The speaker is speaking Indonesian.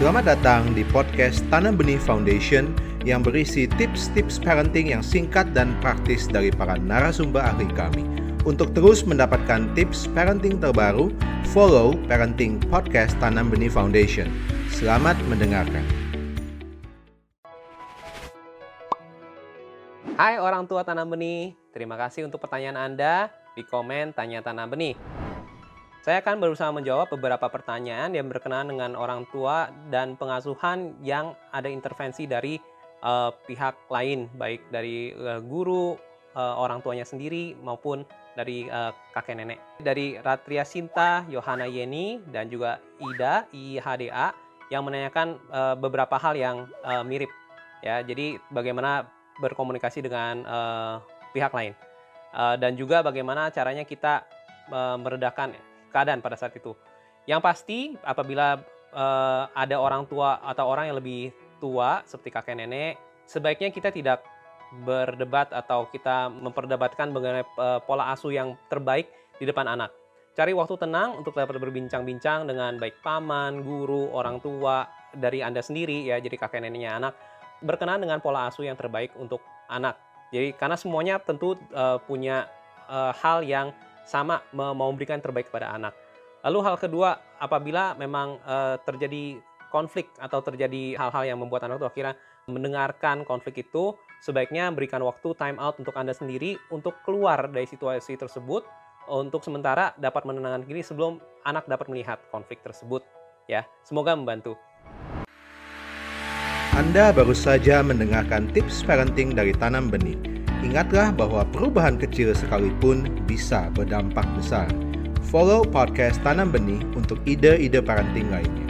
Selamat datang di podcast Tanam Benih Foundation yang berisi tips-tips parenting yang singkat dan praktis dari para narasumber ahli kami. Untuk terus mendapatkan tips parenting terbaru, follow Parenting Podcast Tanam Benih Foundation. Selamat mendengarkan. Hai orang tua tanam benih, terima kasih untuk pertanyaan Anda di komen Tanya Tanam Benih. Saya akan berusaha menjawab beberapa pertanyaan yang berkenaan dengan orang tua dan pengasuhan yang ada intervensi dari uh, pihak lain, baik dari uh, guru, uh, orang tuanya sendiri maupun dari uh, kakek nenek. Dari Ratria Sinta, Yohana Yeni, dan juga Ida, IHDA, yang menanyakan uh, beberapa hal yang uh, mirip. Ya, jadi bagaimana berkomunikasi dengan uh, pihak lain, uh, dan juga bagaimana caranya kita uh, meredakan keadaan pada saat itu. Yang pasti apabila uh, ada orang tua atau orang yang lebih tua seperti kakek nenek, sebaiknya kita tidak berdebat atau kita memperdebatkan mengenai uh, pola asuh yang terbaik di depan anak. Cari waktu tenang untuk dapat berbincang-bincang dengan baik paman, guru, orang tua dari Anda sendiri ya, jadi kakek neneknya anak berkenan dengan pola asuh yang terbaik untuk anak. Jadi karena semuanya tentu uh, punya uh, hal yang sama mau memberikan terbaik kepada anak. Lalu hal kedua, apabila memang uh, terjadi konflik atau terjadi hal-hal yang membuat anak itu akhirnya mendengarkan konflik itu, sebaiknya berikan waktu time out untuk Anda sendiri untuk keluar dari situasi tersebut untuk sementara dapat menenangkan diri sebelum anak dapat melihat konflik tersebut. Ya, semoga membantu. Anda baru saja mendengarkan tips parenting dari Tanam Benih Ingatlah bahwa perubahan kecil sekalipun bisa berdampak besar. Follow podcast Tanam Benih untuk ide-ide parenting lainnya.